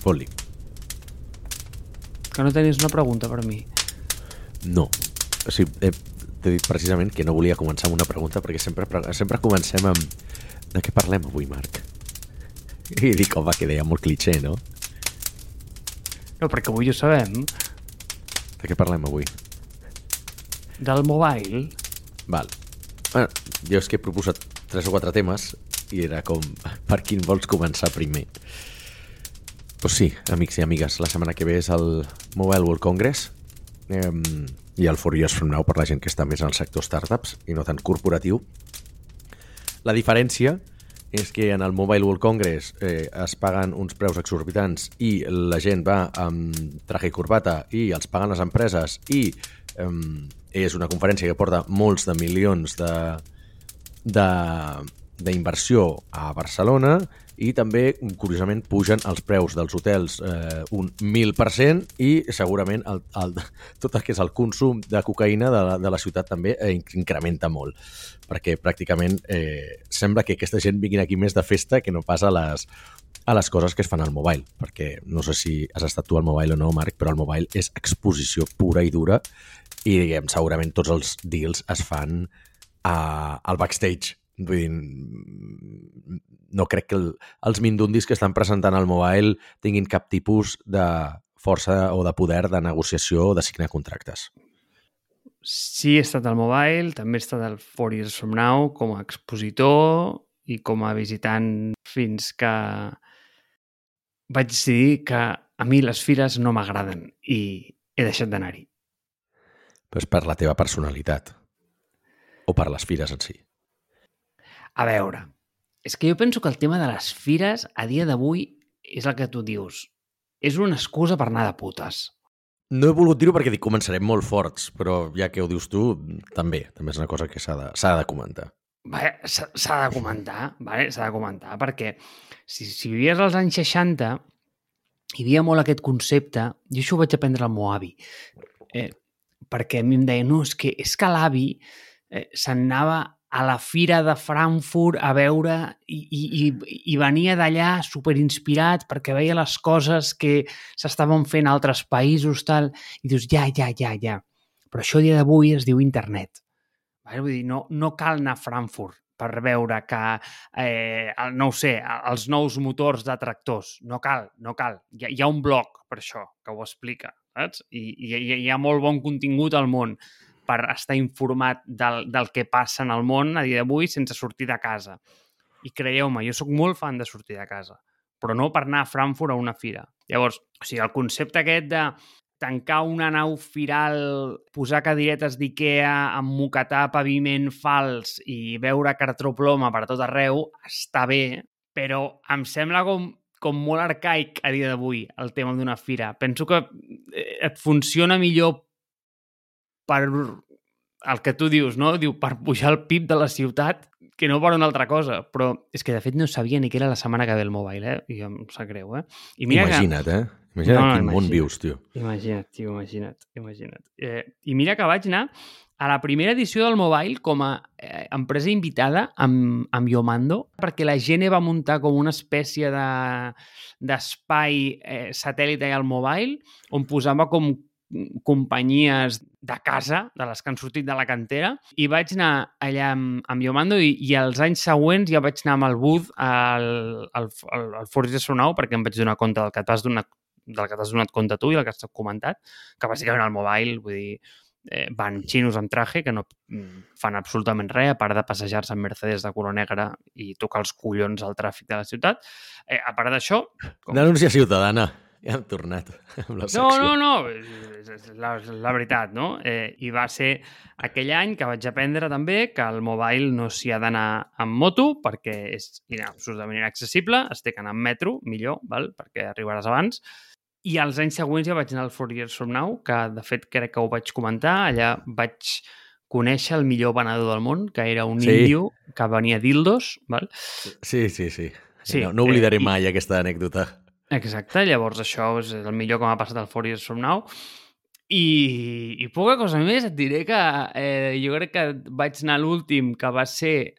Fot-li. Que no tenies una pregunta per mi. No. O sigui, eh, t'he dit precisament que no volia començar amb una pregunta perquè sempre, pre- sempre comencem amb... De què parlem avui, Marc? I dic, home, que deia molt cliché, no? No, perquè avui ho sabem. De què parlem avui? Del mobile. Val. Bueno, jo és que he proposat tres o quatre temes i era com, per quin vols començar primer? Pues sí, amics i amigues, la setmana que ve és el Mobile World Congress eh, i el Four Years From Now per la gent que està més en el sector startups i no tant corporatiu. La diferència és que en el Mobile World Congress eh, es paguen uns preus exorbitants i la gent va amb traje i corbata i els paguen les empreses i eh, és una conferència que porta molts de milions de- d'inversió a Barcelona i també, curiosament, pugen els preus dels hotels eh, un 1.000% i segurament el, el, tot el que és el consum de cocaïna de la, de la ciutat també eh, incrementa molt perquè pràcticament eh, sembla que aquesta gent vinguin aquí més de festa que no pas a les, a les coses que es fan al mobile, perquè no sé si has estat tu al mobile o no, Marc, però el mobile és exposició pura i dura i diguem, segurament tots els deals es fan a, al backstage. Vull dir, no crec que el, els mindundis que estan presentant al mobile tinguin cap tipus de força o de poder de negociació o de signar contractes. Sí, he estat al mobile, també he estat al Four Years From Now com a expositor i com a visitant fins que vaig decidir que a mi les fires no m'agraden i he deixat d'anar-hi. Però és per la teva personalitat o per les fires en si. A veure, és que jo penso que el tema de les fires a dia d'avui és el que tu dius. És una excusa per anar de putes. No he volgut dir-ho perquè dic començarem molt forts, però ja que ho dius tu, també. També és una cosa que s'ha de, de comentar. Vale, S'ha de comentar, vale? s'ha de comentar, perquè si, si vivies als anys 60 hi havia molt aquest concepte, jo això ho vaig aprendre al meu avi, eh, perquè a mi em deia, no, és que, és que l'avi eh, se'n anava a la fira de Frankfurt a veure i, i, i, venia d'allà superinspirat perquè veia les coses que s'estaven fent a altres països, tal, i dius, ja, ja, ja, ja. Però això a dia d'avui es diu internet. Vull dir, no, no cal anar a Frankfurt per veure que, eh, no ho sé, els nous motors de tractors. No cal, no cal. Hi ha, hi ha un blog per això que ho explica, saps? I, i, i hi ha molt bon contingut al món per estar informat del, del que passa en el món a dia d'avui sense sortir de casa. I creieu-me, jo sóc molt fan de sortir de casa, però no per anar a Frankfurt a una fira. Llavors, o sigui, el concepte aquest de tancar una nau firal, posar cadiretes d'Ikea, emmoquetar paviment fals i veure cartró ploma per tot arreu, està bé, però em sembla com, com molt arcaic a dia d'avui el tema d'una fira. Penso que eh, et funciona millor per el que tu dius, no? Diu, per pujar el PIB de la ciutat que no per una altra cosa. Però és que, de fet, no sabia ni que era la setmana que ve el mobile, eh? I em sap greu, eh? I Imagina't, eh? Imagina't No, no, quin món imagina't. vius, tio. Imagina't, tio, imagina't, imagina't. Eh, I mira que vaig anar a la primera edició del Mobile com a eh, empresa invitada amb, amb Yomando, perquè la gent va muntar com una espècie de d'espai eh, satèl·lit al Mobile, on posava com companyies de casa, de les que han sortit de la cantera, i vaig anar allà amb, amb Yomando i, i els anys següents ja vaig anar amb el Booth al, al, al, al Forges Sonau perquè em vaig donar compte del que t'has donat del que t'has donat compte tu i del que has comentat, que bàsicament al mobile, vull dir, eh, van xinos amb traje que no fan absolutament res, a part de passejar-se amb Mercedes de color negre i tocar els collons al tràfic de la ciutat. Eh, a part d'això... com- Denúncia ciutadana. Ja hem tornat amb la no, secció. no, no, és la, la veritat, no? Eh, I va ser aquell any que vaig aprendre també que el mobile no s'hi ha d'anar amb moto perquè és absolutament inaccessible, es té que anar amb metro, millor, val? perquè arribaràs abans. I als anys següents ja vaig anar al Four Years From Now, que de fet crec que ho vaig comentar, allà vaig conèixer el millor venedor del món, que era un Sí. índio que venia dildos, val? Sí, sí, sí. Sí, no, no oblidaré eh, i- mai aquesta anècdota. Exacte, llavors això és el millor que m'ha passat al Four Years From Now. I, I poca cosa més, et diré que eh, jo crec que vaig anar l'últim, que va ser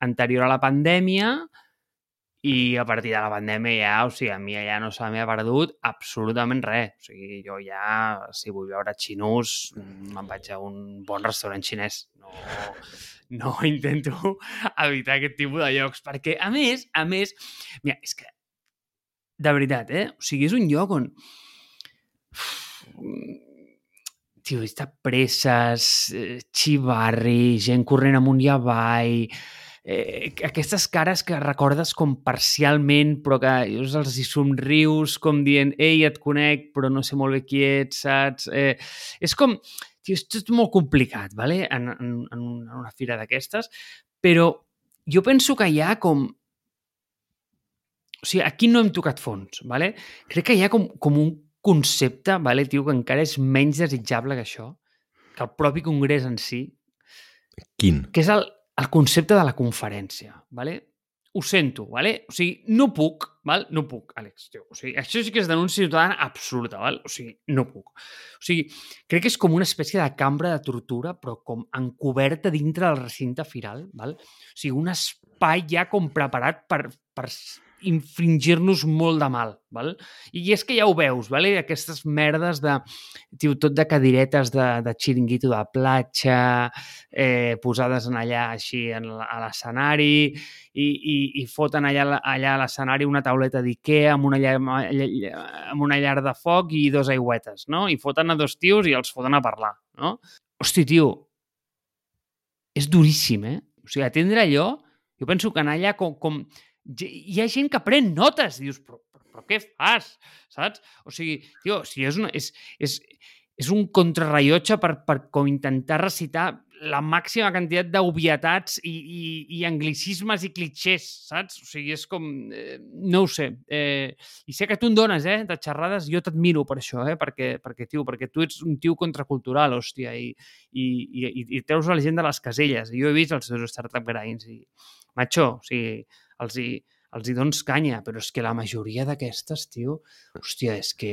anterior a la pandèmia, i a partir de la pandèmia ja, o sigui, a mi ja no se m'ha perdut absolutament res. O sigui, jo ja, si vull veure xinús, me'n vaig a un bon restaurant xinès. No, no intento evitar aquest tipus de llocs, perquè, a més, a més, mira, és que, de veritat, eh? O sigui, és un lloc on... Tio, està presses, eh, xivarri, gent corrent amunt i avall, eh, aquestes cares que recordes com parcialment, però que els hi somrius com dient ei, et conec, però no sé molt bé qui ets, saps? Eh, és com... Tio, és tot molt complicat, vale? en, en, en una fira d'aquestes, però jo penso que hi ha com... O sigui, aquí no hem tocat fons, vale? Crec que hi ha com, com un concepte, vale, tio, que encara és menys desitjable que això, que el propi congrés en si. Quin? Que és el, el concepte de la conferència, vale? Ho sento, vale? O sigui, no puc, val? No puc, Àlex, tio. O sigui, això sí que és denúncia ciutadana absoluta, val? O sigui, no puc. O sigui, crec que és com una espècie de cambra de tortura, però com encoberta dintre del recinte firal, val? O sigui, un espai ja com preparat per, per infringir-nos molt de mal. Val? I és que ja ho veus, vale? aquestes merdes de, tio, tot de cadiretes de, de xiringuito de platja, eh, posades en allà així en, a l'escenari i, i, i foten allà, allà a l'escenari una tauleta d'Ikea amb, una llar, amb una llar de foc i dos aigüetes, no? I foten a dos tios i els foten a parlar, no? Hosti, tio, és duríssim, eh? O sigui, atendre allò, jo penso que anar allà com, com hi ha gent que pren notes i dius, però, però, però què fas? Saps? O sigui, tio, si és, una, és, és, és un contrarrellotge per, per com intentar recitar la màxima quantitat d'obvietats i, i, i anglicismes i clitxers, saps? O sigui, és com... Eh, no ho sé. Eh, I sé que tu en dones, eh, de xerrades, jo t'admiro per això, eh, perquè, perquè, tio, perquè tu ets un tio contracultural, hòstia, i, i, i, i treus la gent de les caselles. Jo he vist els teus startup grinds i, macho, o sigui, els hi, els hi dones canya, però és que la majoria d'aquestes, tio, hòstia, és que...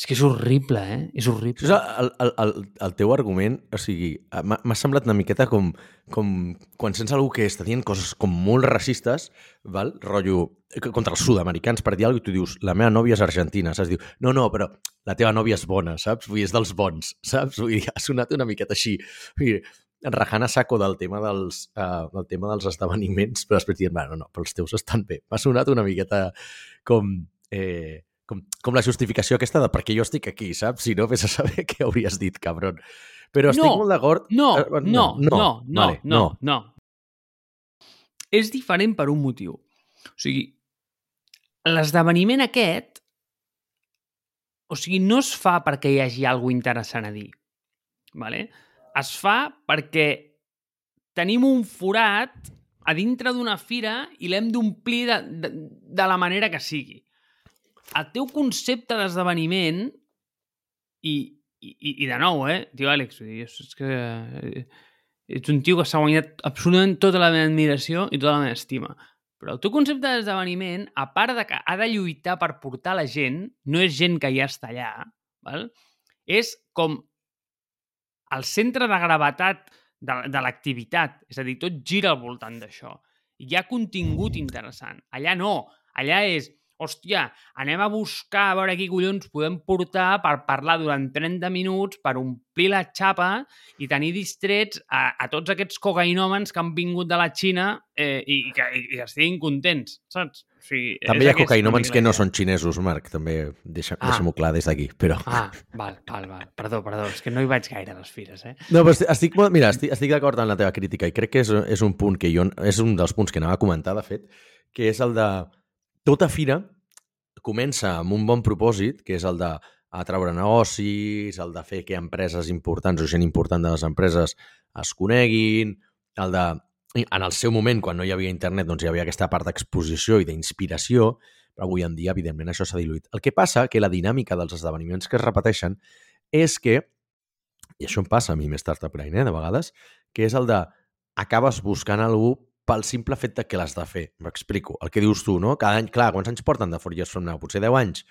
És que és horrible, eh? És horrible. És el, el, el, el teu argument, o sigui, m'ha semblat una miqueta com, com quan sents algú que està dient coses com molt racistes, val? rotllo, contra els sud-americans, per dir alguna cosa, i tu dius, la meva nòvia és argentina, saps? Diu, no, no, però la teva nòvia és bona, saps? Vull dir, és dels bons, saps? Vull dir, ha sonat una miqueta així. Vull dir, rajant a saco del tema dels, uh, del tema dels esdeveniments, però després dient, bueno, no, però els teus estan bé. M'ha sonat una miqueta com, eh, com, com la justificació aquesta de per què jo estic aquí, saps? Si no, vés a saber què hauries dit, cabron. Però estic no, molt d'acord... No, no, no, no, no, no, vale, no, no. És diferent per un motiu. O sigui, l'esdeveniment aquest o sigui, no es fa perquè hi hagi alguna interessant a dir. Vale? Es fa perquè tenim un forat a dintre d'una fira i l'hem d'omplir de, de, de la manera que sigui. El teu concepte d'esdeveniment i, i, i de nou, eh, tio Àlex, és que eh, ets un tio que s'ha guanyat absolutament tota la meva admiració i tota la meva estima. Però el teu concepte d'esdeveniment, a part de que ha de lluitar per portar la gent, no és gent que ja està allà, val? és com el centre de gravetat de, de l'activitat. És a dir, tot gira al voltant d'això. Hi ha contingut interessant. Allà no. Allà és hòstia, anem a buscar a veure qui collons podem portar per parlar durant 30 minuts, per omplir la xapa i tenir distrets a, a tots aquests cocainòmens que han vingut de la Xina eh, i, i, que, i que estiguin contents, saps? O sigui, també hi ha cocainòmens que no són xinesos, Marc, també deixa, ah. deixem-ho clar des d'aquí, però... Ah, val, val, val. Perdó, perdó, és que no hi vaig gaire a les fires, eh? No, però estic, mira, estic, estic d'acord amb la teva crítica i crec que és, és un punt que jo... És un dels punts que anava a comentar, de fet, que és el de tota fira comença amb un bon propòsit, que és el de atraure negocis, el de fer que empreses importants o gent important de les empreses es coneguin, el de, en el seu moment, quan no hi havia internet, doncs hi havia aquesta part d'exposició i d'inspiració, però avui en dia, evidentment, això s'ha diluït. El que passa que la dinàmica dels esdeveniments que es repeteixen és que, i això em passa a mi més tard a eh, de vegades, que és el de acabes buscant algú pel simple fet de que l'has de fer. M'explico. El que dius tu, no? Cada any, clar, quants anys porten de For Years From Now? Potser 10 anys.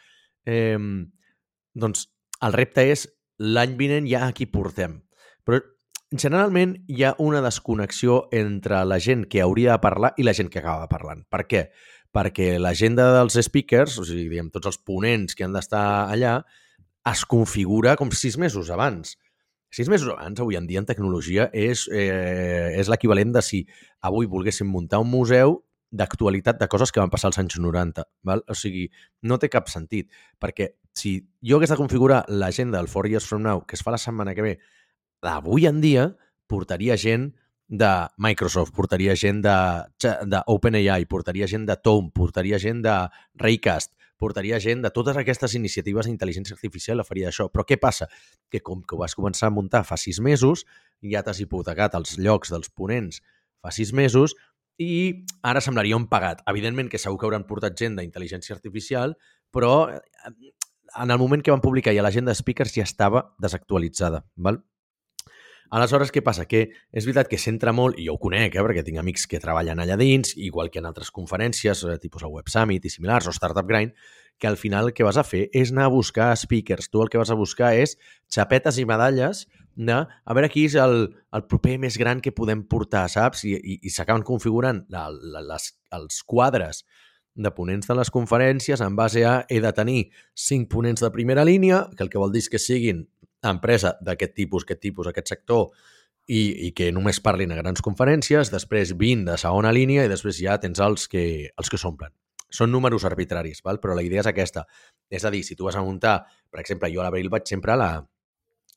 Eh, doncs el repte és l'any vinent ja aquí portem. Però generalment hi ha una desconnexió entre la gent que hauria de parlar i la gent que acaba parlant. Per què? perquè l'agenda dels speakers, o sigui, diguem, tots els ponents que han d'estar allà, es configura com sis mesos abans. Sis mesos abans, avui en dia, en tecnologia, és, eh, és l'equivalent de si avui volguéssim muntar un museu d'actualitat de coses que van passar als anys 90. Val? O sigui, no té cap sentit, perquè si jo hagués de configurar l'agenda del Four Years From Now, que es fa la setmana que ve, d'avui en dia, portaria gent de Microsoft, portaria gent d'OpenAI, portaria gent de Tom, portaria gent de Raycast, portaria gent de totes aquestes iniciatives d'intel·ligència artificial a faria això. Però què passa? Que com que ho vas començar a muntar fa sis mesos, ja t'has hipotecat els llocs dels ponents fa sis mesos i ara semblaria un pagat. Evidentment que segur que hauran portat gent d'intel·ligència artificial, però eh, en el moment que van publicar ja l'agenda de speakers ja estava desactualitzada. Val? Aleshores, què passa? Que és veritat que s'entra molt, i jo ho conec, eh, perquè tinc amics que treballen allà dins, igual que en altres conferències, eh, tipus el Web Summit i similars, o Startup Grind, que al final el que vas a fer és anar a buscar speakers. Tu el que vas a buscar és xapetes i medalles de a veure qui és el, el proper més gran que podem portar, saps? I, i, i s'acaben configurant la, la, les, els quadres de ponents de les conferències en base a he de tenir cinc ponents de primera línia, que el que vol dir és que siguin empresa d'aquest tipus, aquest tipus, aquest sector, i, i que només parlin a grans conferències, després 20 de segona línia i després ja tens els que, els que s'omplen. Són números arbitraris, val? però la idea és aquesta. És a dir, si tu vas a muntar, per exemple, jo a l'abril vaig sempre a la,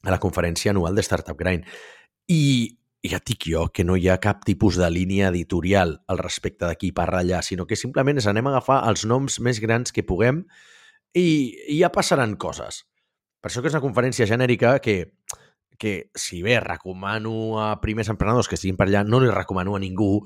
a la conferència anual de Startup Grind i ja et dic jo que no hi ha cap tipus de línia editorial al respecte de qui parla allà, sinó que simplement és anem a agafar els noms més grans que puguem i, i ja passaran coses. Per això que és una conferència genèrica que, que si bé recomano a primers emprenedors que estiguin per allà, no li recomano a ningú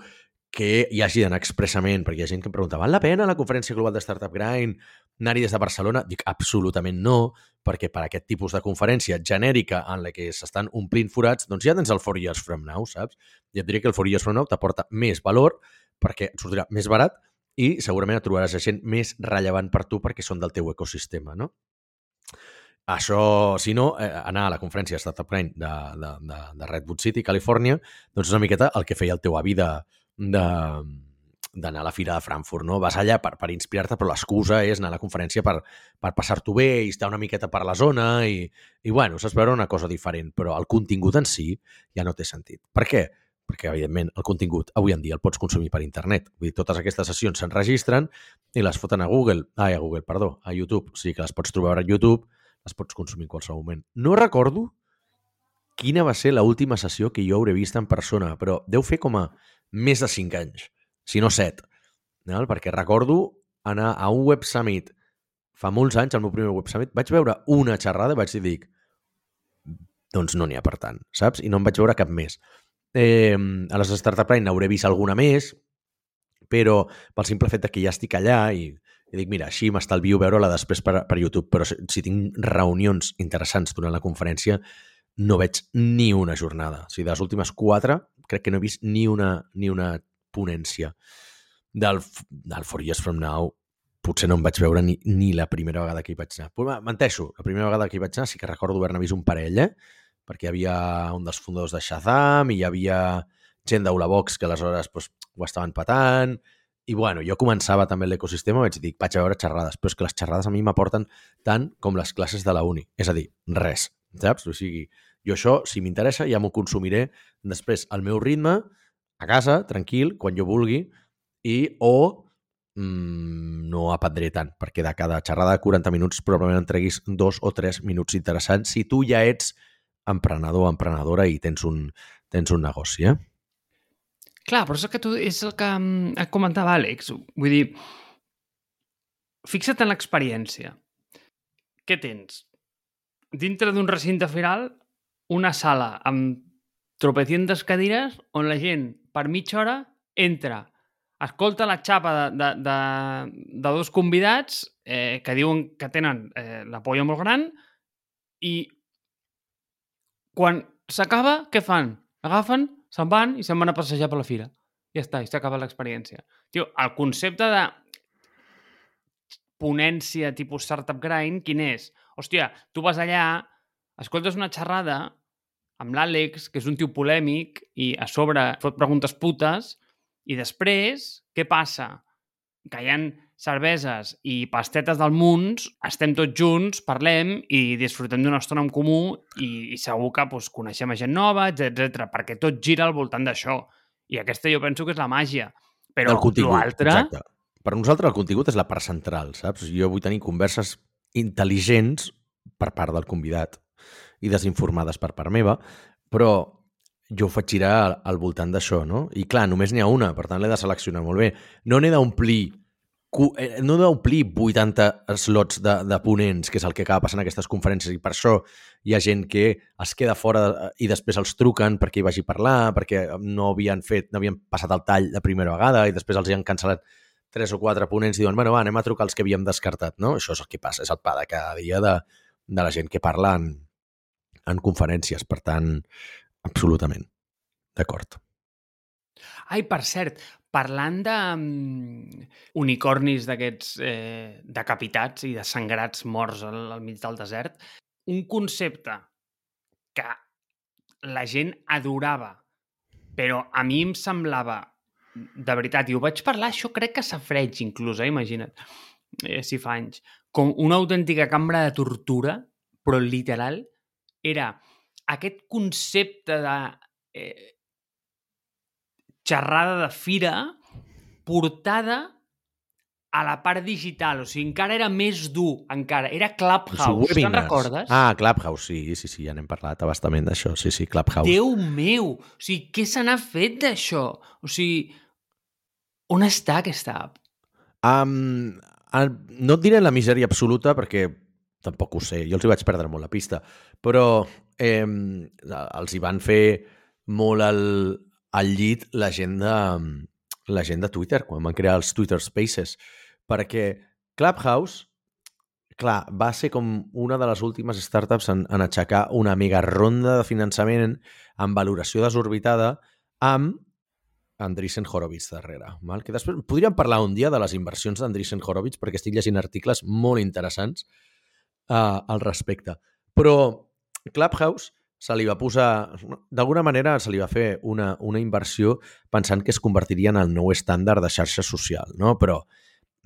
que hi hagi d'anar expressament, perquè hi ha gent que em pregunta val la pena la conferència global de Startup Grind anar-hi des de Barcelona? Dic, absolutament no, perquè per aquest tipus de conferència genèrica en la que s'estan omplint forats, doncs ja tens el Four Years From Now, saps? I et diré que el Four Years From Now t'aporta més valor perquè et sortirà més barat i segurament et trobaràs gent més rellevant per tu perquè són del teu ecosistema, no? Això, si no, eh, anar a la conferència Startup Grind de, de, de, de Redwood City, Califòrnia, doncs és una miqueta el que feia el teu avi de, de, d'anar a la Fira de Frankfurt, no? Vas allà per, per inspirar-te, però l'excusa és anar a la conferència per, per passar-t'ho bé i estar una miqueta per la zona i, i bueno, saps veure una cosa diferent, però el contingut en si ja no té sentit. Per què? Perquè, evidentment, el contingut avui en dia el pots consumir per internet. Vull dir, totes aquestes sessions s'enregistren i les foten a Google, ai, a Google, perdó, a YouTube. O sigui que les pots trobar a YouTube les pots consumir en qualsevol moment. No recordo quina va ser l'última sessió que jo hauré vist en persona, però deu fer com a més de 5 anys, si no 7. No? Perquè recordo anar a un web summit fa molts anys, al meu primer web summit, vaig veure una xerrada i vaig dir, dic, doncs no n'hi ha per tant, saps? I no en vaig veure cap més. Eh, a les Startup Line n'hauré vist alguna més, però pel simple fet que ja estic allà i i dic, mira, així m'estalvio veure-la després per, per YouTube, però si, si tinc reunions interessants durant la conferència, no veig ni una jornada. O sigui, de les últimes quatre, crec que no he vist ni una, ni una ponència. Del, del Four Years From Now, potser no em vaig veure ni, ni la primera vegada que hi vaig anar. Però menteixo, la primera vegada que hi vaig anar sí que recordo haver-ne vist un parell, eh? perquè hi havia un dels fundadors de Shazam i hi havia gent d'Aulabox que aleshores pues, ho estaven patant, i bueno, jo començava també l'ecosistema, vaig dir, vaig a veure xerrades, però és que les xerrades a mi m'aporten tant com les classes de la uni. És a dir, res, saps? O sigui, jo això, si m'interessa, ja m'ho consumiré després al meu ritme, a casa, tranquil, quan jo vulgui, i o mmm, no aprendré tant, perquè de cada xerrada de 40 minuts probablement en treguis dos o tres minuts interessants si tu ja ets emprenedor o emprenedora i tens un, tens un negoci, eh? Clar, però és el que, tu, és el que et comentava Àlex. Vull dir, fixa't en l'experiència. Què tens? Dintre d'un recinte firal, una sala amb tropecientes cadires on la gent per mitja hora entra, escolta la xapa de, de, de, de dos convidats eh, que diuen que tenen eh, la polla molt gran i quan s'acaba, què fan? Agafen Se'n van i se'n van a passejar per la fira. Ja està, i s'acaba l'experiència. Tio, el concepte de ponència tipus Startup Grind, quin és? Hòstia, tu vas allà, escoltes una xerrada amb l'Àlex, que és un tio polèmic, i a sobre fot preguntes putes, i després, què passa? Que hi ha cerveses i pastetes del Munts, estem tots junts, parlem i disfrutem d'una estona en comú i, i segur que pues, coneixem a gent nova, etc perquè tot gira al voltant d'això. I aquesta jo penso que és la màgia. Però l'altre... Per nosaltres el contingut és la part central, saps? Jo vull tenir converses intel·ligents per part del convidat i desinformades per part meva, però jo ho faig girar al, al voltant d'això, no? I clar, només n'hi ha una, per tant l'he de seleccionar molt bé. No n'he d'omplir eh, no d'omplir 80 slots de, de ponents, que és el que acaba passant en aquestes conferències, i per això hi ha gent que es queda fora eh, i després els truquen perquè hi vagi a parlar, perquè no havien fet, no havien passat el tall de primera vegada i després els hi han cancel·lat tres o quatre ponents i diuen, bueno, va, anem a trucar els que havíem descartat, no? Això és el que passa, és el pa de cada dia de, de la gent que parla en, en conferències, per tant, absolutament. D'acord. Ai, per cert, parlant de um, unicornis d'aquests eh, decapitats i de sangrats morts al, al mig del desert, un concepte que la gent adorava, però a mi em semblava de veritat, i ho vaig parlar, això crec que s'afreig inclús, eh? imagina't, eh, si fa anys, com una autèntica cambra de tortura, però literal, era aquest concepte de eh, xerrada de fira portada a la part digital, o sigui, encara era més dur, encara. Era Clubhouse, te'n recordes? Ah, Clubhouse, sí, sí, sí, ja n'hem parlat abastament d'això, sí, sí, Clubhouse. Déu meu! O sigui, què se n'ha fet d'això? O sigui, on està aquesta app? Um, no et diré la misèria absoluta perquè tampoc ho sé, jo els hi vaig perdre molt la pista, però eh, els hi van fer molt al, al llit la gent, de, la gent de Twitter, quan van crear els Twitter Spaces, perquè Clubhouse, clar, va ser com una de les últimes startups en, en aixecar una mega ronda de finançament amb valoració desorbitada amb Andreessen Horowitz darrere. Val? Que després podríem parlar un dia de les inversions d'Andreessen Horowitz perquè estic llegint articles molt interessants uh, al respecte. Però Clubhouse se li va posar... D'alguna manera se li va fer una, una inversió pensant que es convertiria en el nou estàndard de xarxa social, no? però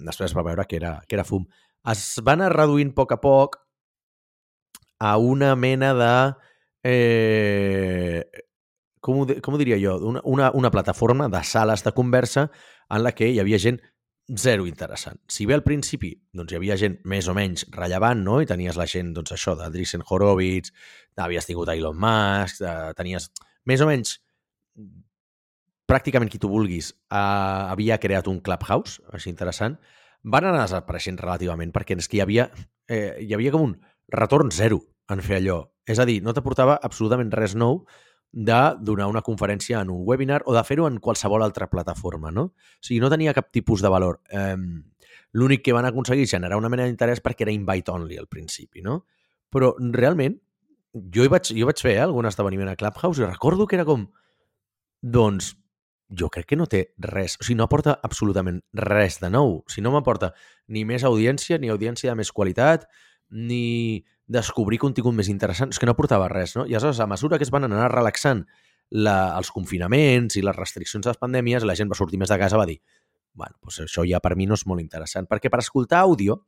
després va veure que era, que era fum. Es va anar reduint a poc a poc a una mena de... Eh, com ho, com ho diria jo, una, una, una plataforma de sales de conversa en la que hi havia gent zero interessant. Si bé al principi doncs, hi havia gent més o menys rellevant, no? i tenies la gent, doncs això, d'Andreessen Horowitz, havies tingut Elon Musk, de, tenies més o menys pràcticament qui tu vulguis uh, havia creat un Clubhouse, així interessant, van anar desapareixent relativament perquè és que hi havia, eh, hi havia com un retorn zero en fer allò. És a dir, no t'aportava absolutament res nou de donar una conferència en un webinar o de fer-ho en qualsevol altra plataforma, no? O sigui, no tenia cap tipus de valor. Eh, L'únic que van aconseguir generar una mena d'interès perquè era invite only al principi, no? Però realment, jo hi vaig, jo vaig fer eh, algun esdeveniment a Clubhouse i recordo que era com, doncs, jo crec que no té res, o sigui, no aporta absolutament res de nou. O sigui, no m'aporta ni més audiència, ni audiència de més qualitat, ni descobrir contingut més interessant. És que no portava res, no? I aleshores, a mesura que es van anar relaxant la, els confinaments i les restriccions de les pandèmies, la gent va sortir més de casa va dir bueno, doncs això ja per mi no és molt interessant, perquè per escoltar àudio,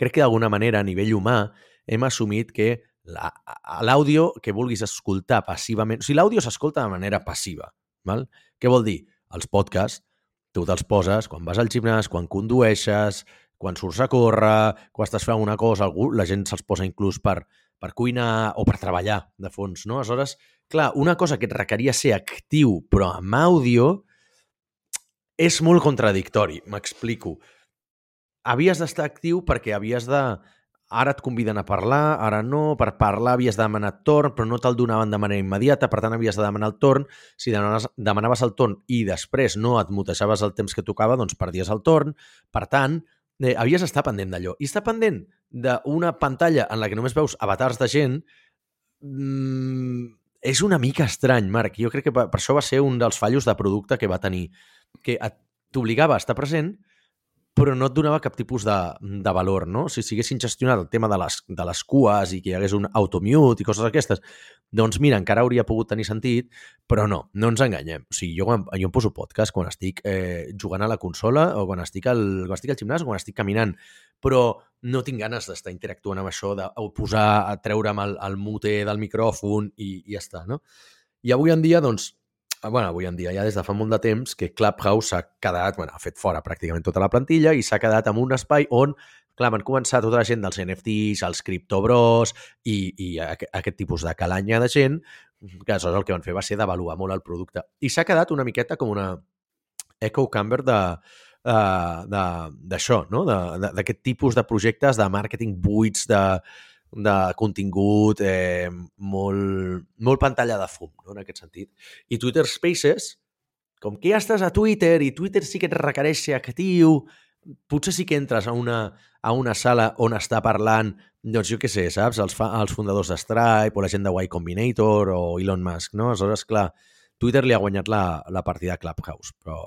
crec que d'alguna manera, a nivell humà, hem assumit que l'àudio que vulguis escoltar passivament... O sigui, l'àudio s'escolta de manera passiva. Val? Què vol dir? Els podcasts, tu te'ls poses quan vas al gimnàs, quan condueixes, quan surts a córrer, quan estàs fent alguna cosa, algú, la gent se'ls posa inclús per, per cuinar o per treballar de fons, no? Aleshores, clar, una cosa que et requeria ser actiu però amb àudio és molt contradictori, m'explico. Havies d'estar actiu perquè havies de... Ara et conviden a parlar, ara no, per parlar havies de demanar torn, però no te'l donaven de manera immediata, per tant havies de demanar el torn. Si demanaves, demanaves el torn i després no et mutejaves el temps que tocava, doncs perdies el torn. Per tant, eh, havies d'estar pendent d'allò. I estar pendent d'una pantalla en la que només veus avatars de gent mmm, és una mica estrany, Marc. Jo crec que per, per això va ser un dels fallos de producte que va tenir, que t'obligava a estar present, però no et donava cap tipus de, de valor, no? Si siguessin gestionat el tema de les, de les cues i que hi hagués un automute i coses d'aquestes, doncs mira, encara hauria pogut tenir sentit, però no, no ens enganyem. O sigui, jo, quan, jo em poso podcast quan estic eh, jugant a la consola o quan estic, al, quan estic al gimnàs o quan estic caminant, però no tinc ganes d'estar interactuant amb això, de posar, a treure'm el, el mute del micròfon i, i ja està, no? I avui en dia, doncs, bueno, avui en dia ja des de fa molt de temps que Clubhouse s'ha quedat, bueno, ha fet fora pràcticament tota la plantilla i s'ha quedat en un espai on, clar, van començar tota la gent dels NFTs, els criptobros i, i aquest, aquest tipus de calanya de gent, que aleshores el que van fer va ser d'avaluar molt el producte. I s'ha quedat una miqueta com una echo camber de, d'això, no? d'aquest tipus de projectes de màrqueting buits, de, de contingut eh, molt, molt pantalla de fum, no? en aquest sentit. I Twitter Spaces, com que ja estàs a Twitter i Twitter sí que et requereix ser actiu, potser sí que entres a una, a una sala on està parlant, doncs jo què sé, saps? Els, fa, els fundadors de Stripe o la gent de Y Combinator o Elon Musk, no? Aleshores, clar, Twitter li ha guanyat la, la partida a Clubhouse, però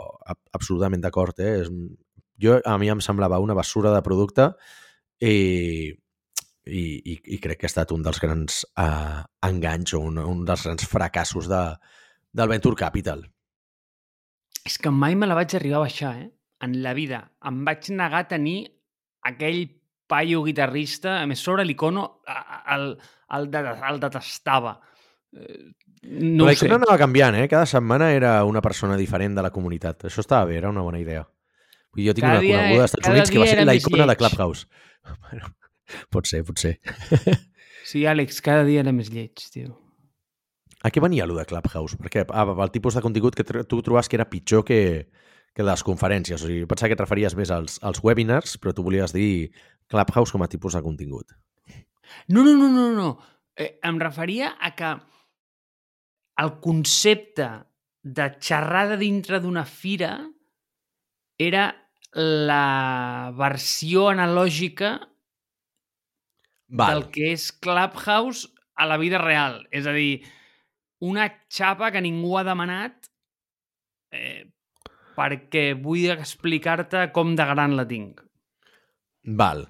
absolutament d'acord, eh? És, jo, a mi em semblava una bessura de producte i, i, i, i crec que ha estat un dels grans uh, enganys o un, un dels grans fracassos de, del Venture Capital. És que mai me la vaig arribar a baixar, eh? En la vida. Em vaig negar a tenir aquell paio guitarrista, a més sobre l'icono el, el, el detestava. Eh, no Però l'icono anava canviant, eh? Cada setmana era una persona diferent de la comunitat. Això estava bé, era una bona idea. Jo tinc cada una coneguda als Estats Units que va ser la icona de Clubhouse. Bueno, Pot ser, pot ser. Sí, Àlex, cada dia era més lleig, tio. A què venia allò de Clubhouse? Perquè ah, el tipus de contingut que tu trobaves que era pitjor que, que les conferències. O sigui, pensava que et referies més als, als webinars, però tu volies dir Clubhouse com a tipus de contingut. No, no, no, no, no. Eh, em referia a que el concepte de xerrada dintre d'una fira era la versió analògica Val. del que és Clubhouse a la vida real. És a dir, una xapa que ningú ha demanat eh, perquè vull explicar-te com de gran la tinc. Val.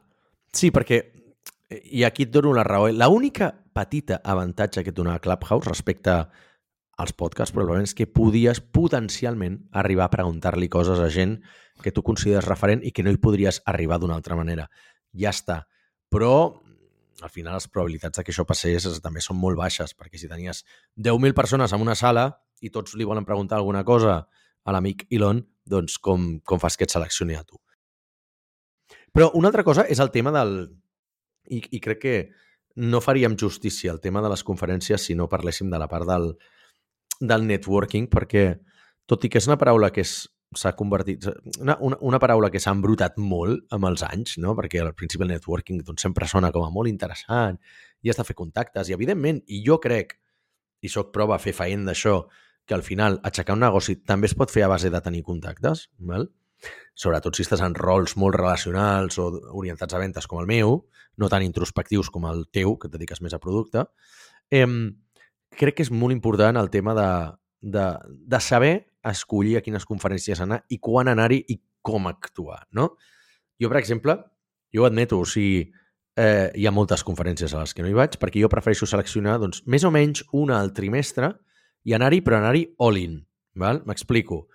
Sí, perquè eh, i aquí et dono la raó. La única petita avantatge que et donava Clubhouse respecte als podcasts probablement és que podies potencialment arribar a preguntar-li coses a gent que tu consideres referent i que no hi podries arribar d'una altra manera. Ja està. Però al final les probabilitats de que això passés també són molt baixes, perquè si tenies 10.000 persones en una sala i tots li volen preguntar alguna cosa a l'amic Elon, doncs com, com fas que et seleccioni a tu? Però una altra cosa és el tema del... I, i crec que no faríem justícia al tema de les conferències si no parléssim de la part del, del networking, perquè tot i que és una paraula que és s'ha convertit... Una, una, una paraula que s'ha embrutat molt amb els anys, no? perquè al principi el networking doncs, sempre sona com a molt interessant i has de fer contactes. I, evidentment, i jo crec, i sóc prova a fer faent d'això, que al final aixecar un negoci també es pot fer a base de tenir contactes, val? sobretot si estàs en rols molt relacionals o orientats a ventes com el meu, no tan introspectius com el teu, que et dediques més a producte, eh, crec que és molt important el tema de, de, de saber escollir a quines conferències anar i quan anar-hi i com actuar, no? Jo, per exemple, jo ho admeto, o sigui, eh, hi ha moltes conferències a les que no hi vaig perquè jo prefereixo seleccionar, doncs, més o menys una al trimestre i anar-hi, però anar-hi all-in, val? M'explico.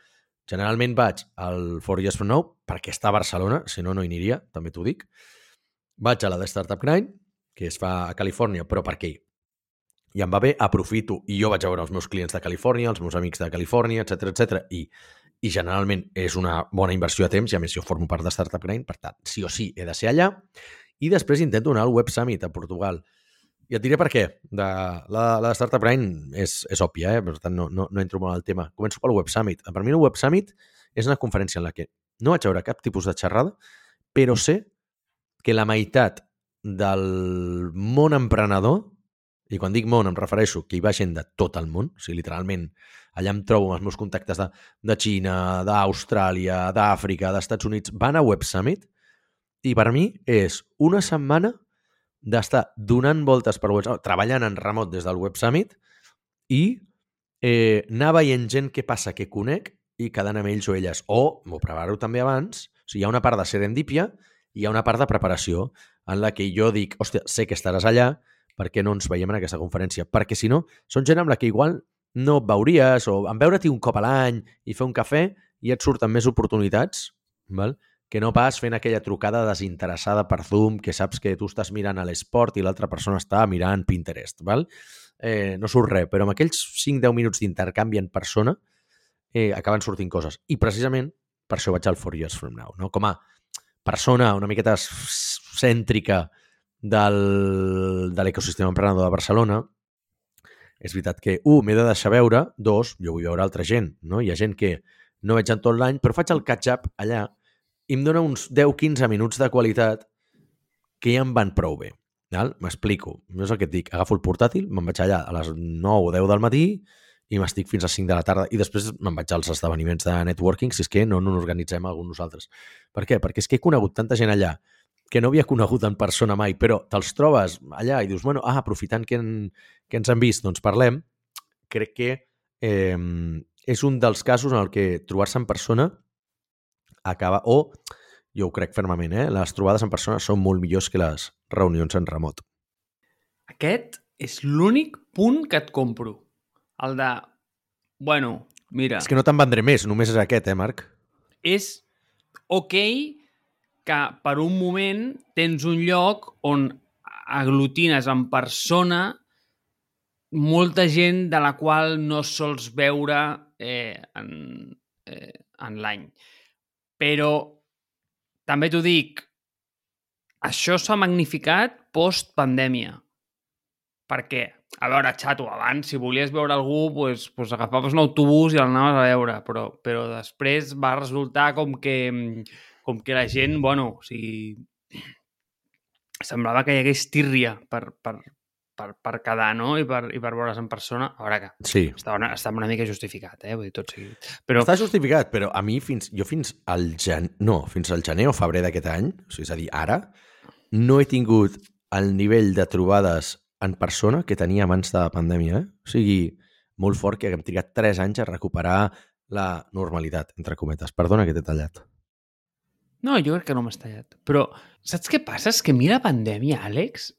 Generalment vaig al Four Years From Now perquè està a Barcelona, si no, no hi aniria, també t'ho dic. Vaig a la de Startup Grind, que es fa a Califòrnia, però per què? I em va bé, aprofito, i jo vaig a veure els meus clients de Califòrnia, els meus amics de Califòrnia, etc etc i, i generalment és una bona inversió de temps, i a més jo formo part de Startup Grind, per tant, sí o sí he de ser allà, i després intento anar al Web Summit a Portugal. I et diré per què. De, la, la Startup Grind és, és òbvia, eh? per tant no, no, no entro molt al tema. Començo pel Web Summit. Per mi el Web Summit és una conferència en la que no vaig veure cap tipus de xerrada, però sé que la meitat del món emprenedor i quan dic món em refereixo que hi va gent de tot el món, o sigui, literalment, allà em trobo els meus contactes de, de Xina, d'Austràlia, d'Àfrica, d'Estats Units, van a Web Summit i per mi és una setmana d'estar donant voltes per Web Summit, treballant en remot des del Web Summit i eh, anar veient gent que passa, que conec i quedant amb ells o elles. O, m'ho preparo també abans, O sigui, hi ha una part de serendípia i hi ha una part de preparació en la que jo dic, hòstia, sé que estaràs allà, per què no ens veiem en aquesta conferència? Perquè si no, són gent amb la que igual no et veuries o en veure-t'hi un cop a l'any i fer un cafè i et surten més oportunitats, val? que no pas fent aquella trucada desinteressada per Zoom que saps que tu estàs mirant a l'esport i l'altra persona està mirant Pinterest. Val? Eh, no surt res, però amb aquells 5-10 minuts d'intercanvi en persona eh, acaben sortint coses. I precisament per això vaig al Four Years From Now. No? Com a persona una miqueta cèntrica del, de l'ecosistema emprenedor de Barcelona, és veritat que, un, m'he de deixar veure, dos, jo vull veure altra gent, no? Hi ha gent que no veig en tot l'any, però faig el catch-up allà i em dona uns 10-15 minuts de qualitat que ja em van prou bé. M'explico. No és el que et dic. Agafo el portàtil, me'n vaig allà a les 9 o 10 del matí i m'estic fins a 5 de la tarda i després me'n vaig als esdeveniments de networking si és que no, no n'organitzem algun nosaltres. Per què? Perquè és que he conegut tanta gent allà que no havia conegut en persona mai, però te'ls trobes allà i dius, bueno, ah, aprofitant que, en, que ens han vist, doncs parlem, crec que eh, és un dels casos en el que trobar-se en persona acaba, o jo ho crec fermament, eh? les trobades en persona són molt millors que les reunions en remot. Aquest és l'únic punt que et compro. El de, bueno, mira... És que no te'n vendré més, només és aquest, eh, Marc? És ok que per un moment tens un lloc on aglutines en persona molta gent de la qual no sols veure eh, en, eh, en l'any. Però també t'ho dic, això s'ha magnificat post-pandèmia. Perquè, a veure, xato, abans, si volies veure algú, pues, pues agafaves un autobús i l'anaves a veure, però, però després va resultar com que, com que la gent, bueno, o sigui, semblava que hi hagués tírria per, per, per, per quedar, no? I per, i per veure's en persona. A veure que sí. estava, una, estava una mica justificat, eh? Vull dir, tot seguit. Però... Està justificat, però a mi fins, jo fins al gen... no, fins al gener o febrer d'aquest any, o sigui, és a dir, ara, no he tingut el nivell de trobades en persona que tenia abans de la pandèmia. Eh? O sigui, molt fort que hem trigat 3 anys a recuperar la normalitat, entre cometes. Perdona que t'he tallat. No, jo crec que no m'has tallat. Però saps què passa? És que a mi la pandèmia, Àlex,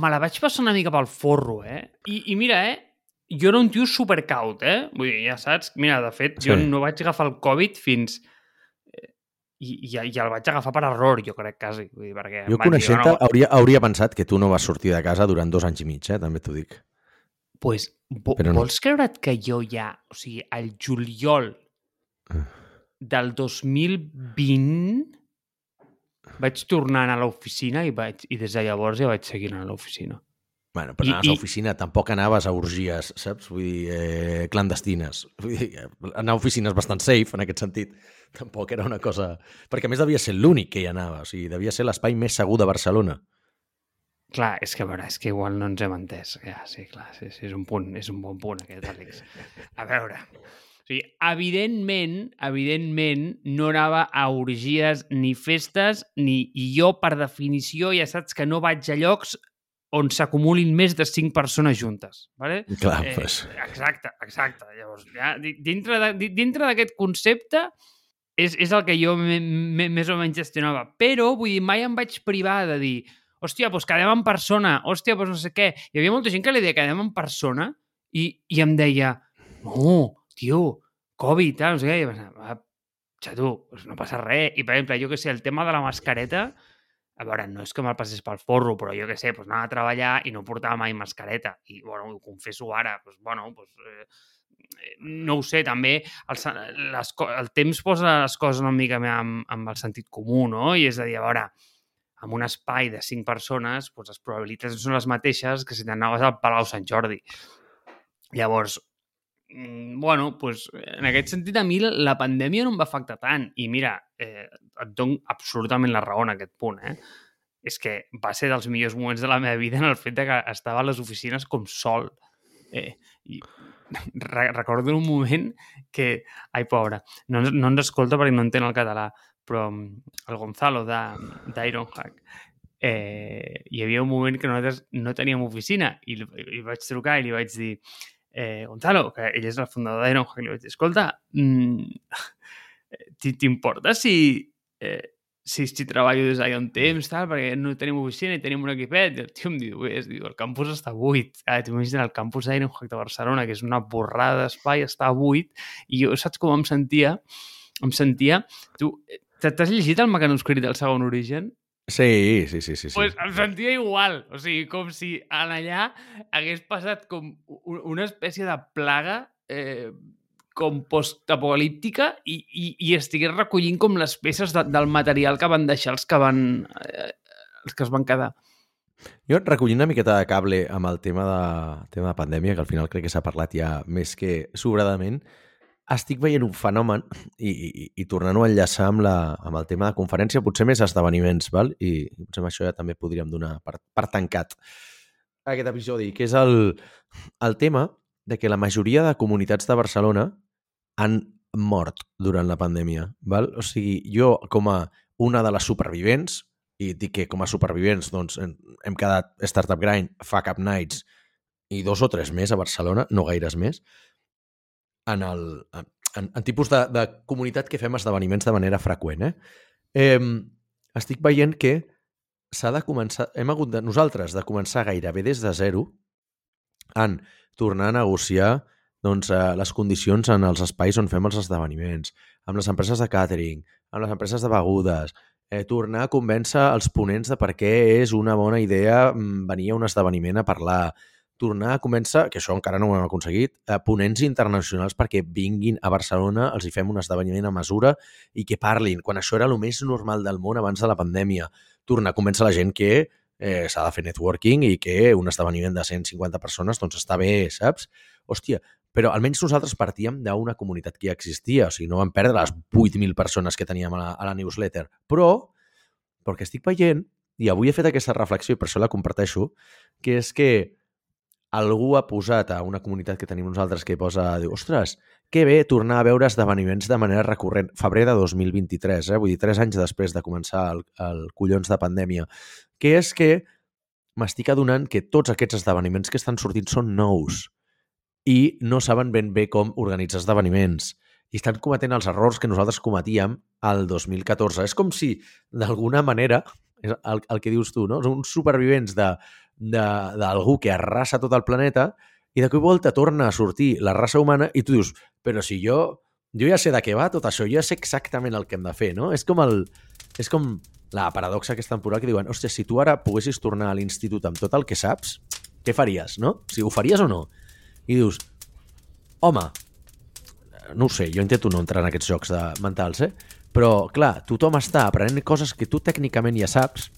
me la vaig passar una mica pel forro, eh? I, i mira, eh? Jo era un tio supercaut, eh? Vull dir, ja saps, mira, de fet, sí. jo no vaig agafar el Covid fins... Eh, I, i, i el vaig agafar per error, jo crec, quasi. Vull dir, perquè jo coneixent no... hauria, hauria pensat que tu no vas sortir de casa durant dos anys i mig, eh? També t'ho dic. Pues, vo Però no. vols creure't que jo ja, o sigui, al juliol ah. del 2020 vaig tornar a l'oficina i, vaig, i des de llavors ja vaig seguir a l'oficina. Bueno, però anaves I, a l'oficina, tampoc anaves a orgies, saps? Vull dir, eh, clandestines. Vull dir, anar a oficines bastant safe, en aquest sentit. Tampoc era una cosa... Perquè a més devia ser l'únic que hi anava, o sigui, devia ser l'espai més segur de Barcelona. Clar, és que, a veure, és que igual no ens hem entès. Ja, sí, clar, sí, sí, és un punt, és un bon punt aquest, Àlex. A veure, sigui, evidentment, evidentment, no anava a orgies ni festes, ni, i jo, per definició, ja saps que no vaig a llocs on s'acumulin més de cinc persones juntes. Vale? Clar, eh, pues. Exacte, exacte. Llavors, ja, dintre d'aquest concepte és, és el que jo me, me, més o menys gestionava. Però, vull dir, mai em vaig privar de dir hòstia, doncs quedem en persona, hòstia, doncs no sé què. Hi havia molta gent que li deia quedem en persona i, i em deia no, tio, Covid, tal, no sé què, i pensava, va, xato, pues no passa res. I, per exemple, jo que sé, el tema de la mascareta, a veure, no és que me'l passés pel forro, però jo que sé, pues anava a treballar i no portava mai mascareta. I, bueno, ho confesso ara, pues, bueno, pues, eh, no ho sé, també el, les, el temps posa les coses una mica amb, amb el sentit comú, no? I és a dir, a veure, en un espai de cinc persones, doncs les probabilitats són les mateixes que si t'anaves al Palau Sant Jordi. Llavors, bueno, pues, en aquest sentit a mi la pandèmia no em va afectar tant. I mira, eh, et dono absolutament la raó en aquest punt, eh? És que va ser dels millors moments de la meva vida en el fet de que estava a les oficines com sol. Eh, i re recordo un moment que... Ai, pobra, no, no ens escolta perquè no entén el català, però mm, el Gonzalo d'Ironhack eh, hi havia un moment que nosaltres no teníem oficina i, i vaig trucar i li vaig dir eh, Gonzalo, que ell és el fundador d'Ironhack, li vaig dir, escolta, mm, t'importa si, eh, si, si treballo des d'ahir un temps, tal, perquè no tenim oficina i tenim un equipet. I el tio em diu, és, diu, el campus està buit. Ah, T'imagines el campus d'Ironhack de Barcelona, que és una borrada d'espai, està buit. I jo, saps com em sentia? Em sentia... Tu, t'has llegit el mecanoscrit del segon origen? Sí, sí, sí, sí. sí. Pues em sentia igual. O sigui, com si en allà hagués passat com una espècie de plaga eh, com postapocalíptica i, i, i estigués recollint com les peces de, del material que van deixar els que van eh, els que es van quedar. Jo recollint una miqueta de cable amb el tema de, tema de pandèmia, que al final crec que s'ha parlat ja més que sobradament, estic veient un fenomen i, i, i tornant-ho a enllaçar amb, la, amb el tema de conferència, potser més esdeveniments, val? i potser amb això ja també podríem donar per, per tancat aquest episodi, que és el, el tema de que la majoria de comunitats de Barcelona han mort durant la pandèmia. Val? O sigui, jo com a una de les supervivents, i dic que com a supervivents doncs, hem quedat Startup Grind, Fuck Up Nights i dos o tres més a Barcelona, no gaires més, en, el, en, en tipus de, de comunitat que fem esdeveniments de manera freqüent. Eh? Eh, estic veient que s'ha de començar, hem hagut de, nosaltres de començar gairebé des de zero en tornar a negociar doncs, eh, les condicions en els espais on fem els esdeveniments, amb les empreses de catering, amb les empreses de begudes, eh, tornar a convèncer els ponents de per què és una bona idea mm, venir a un esdeveniment a parlar, tornar a convèncer, que això encara no ho hem aconseguit, a ponents internacionals perquè vinguin a Barcelona, els hi fem un esdeveniment a mesura i que parlin, quan això era el més normal del món abans de la pandèmia. Tornar a convèncer la gent que eh, s'ha de fer networking i que un esdeveniment de 150 persones doncs està bé, saps? Hòstia, però almenys nosaltres partíem d'una comunitat que ja existia, o sigui, no vam perdre les 8.000 persones que teníem a la, a la newsletter, però, perquè estic veient, i avui he fet aquesta reflexió i per això la comparteixo, que és que algú ha posat a una comunitat que tenim nosaltres que posa, diu, ostres, que bé tornar a veure esdeveniments de manera recurrent. Febrer de 2023, eh? vull dir, tres anys després de començar el, el collons de pandèmia, que és que m'estic adonant que tots aquests esdeveniments que estan sortint són nous i no saben ben bé com organitzar esdeveniments i estan cometent els errors que nosaltres cometíem al 2014. És com si, d'alguna manera, el, el que dius tu, no? Són uns supervivents d'algú que arrasa tot el planeta i de cop volta torna a sortir la raça humana i tu dius, però si jo, jo ja sé de què va tot això, jo ja sé exactament el que hem de fer, no? És com el... És com la paradoxa aquesta temporada que diuen, hòstia, si tu ara poguessis tornar a l'institut amb tot el que saps, què faries, no? Si ho faries o no? i dius, home, no ho sé, jo intento no entrar en aquests jocs de mentals, eh? però clar, tothom està aprenent coses que tu tècnicament ja saps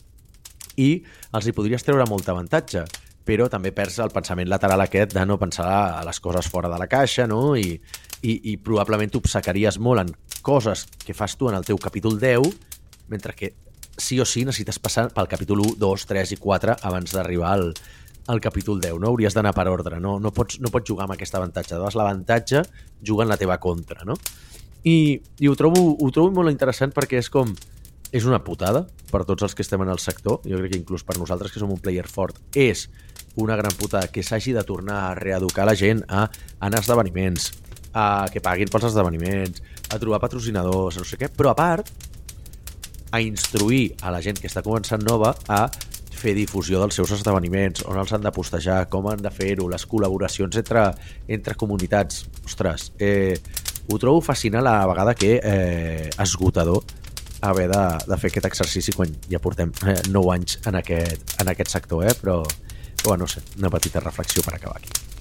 i els hi podries treure molt avantatge, però també perds el pensament lateral aquest de no pensar a les coses fora de la caixa, no? I, i, i probablement t'obsecaries molt en coses que fas tu en el teu capítol 10, mentre que sí o sí necessites passar pel capítol 1, 2, 3 i 4 abans d'arribar al, al capítol 10, no? Hauries d'anar per ordre, no? No pots, no pots jugar amb aquest avantatge. Dades l'avantatge, juga en la teva contra, no? I, i ho, trobo, ho trobo molt interessant perquè és com... És una putada per tots els que estem en el sector. Jo crec que inclús per nosaltres, que som un player fort, és una gran putada que s'hagi de tornar a reeducar la gent a anar a esdeveniments, a que paguin pels esdeveniments, a trobar patrocinadors, no sé què, però a part a instruir a la gent que està començant nova a fer difusió dels seus esdeveniments, on els han de postejar, com han de fer-ho, les col·laboracions entre, entre comunitats. Ostres, eh, ho trobo fascinant a la vegada que eh, esgotador haver de, de fer aquest exercici quan ja portem eh, 9 anys en aquest, en aquest sector, eh? però, però no sé, una petita reflexió per acabar aquí.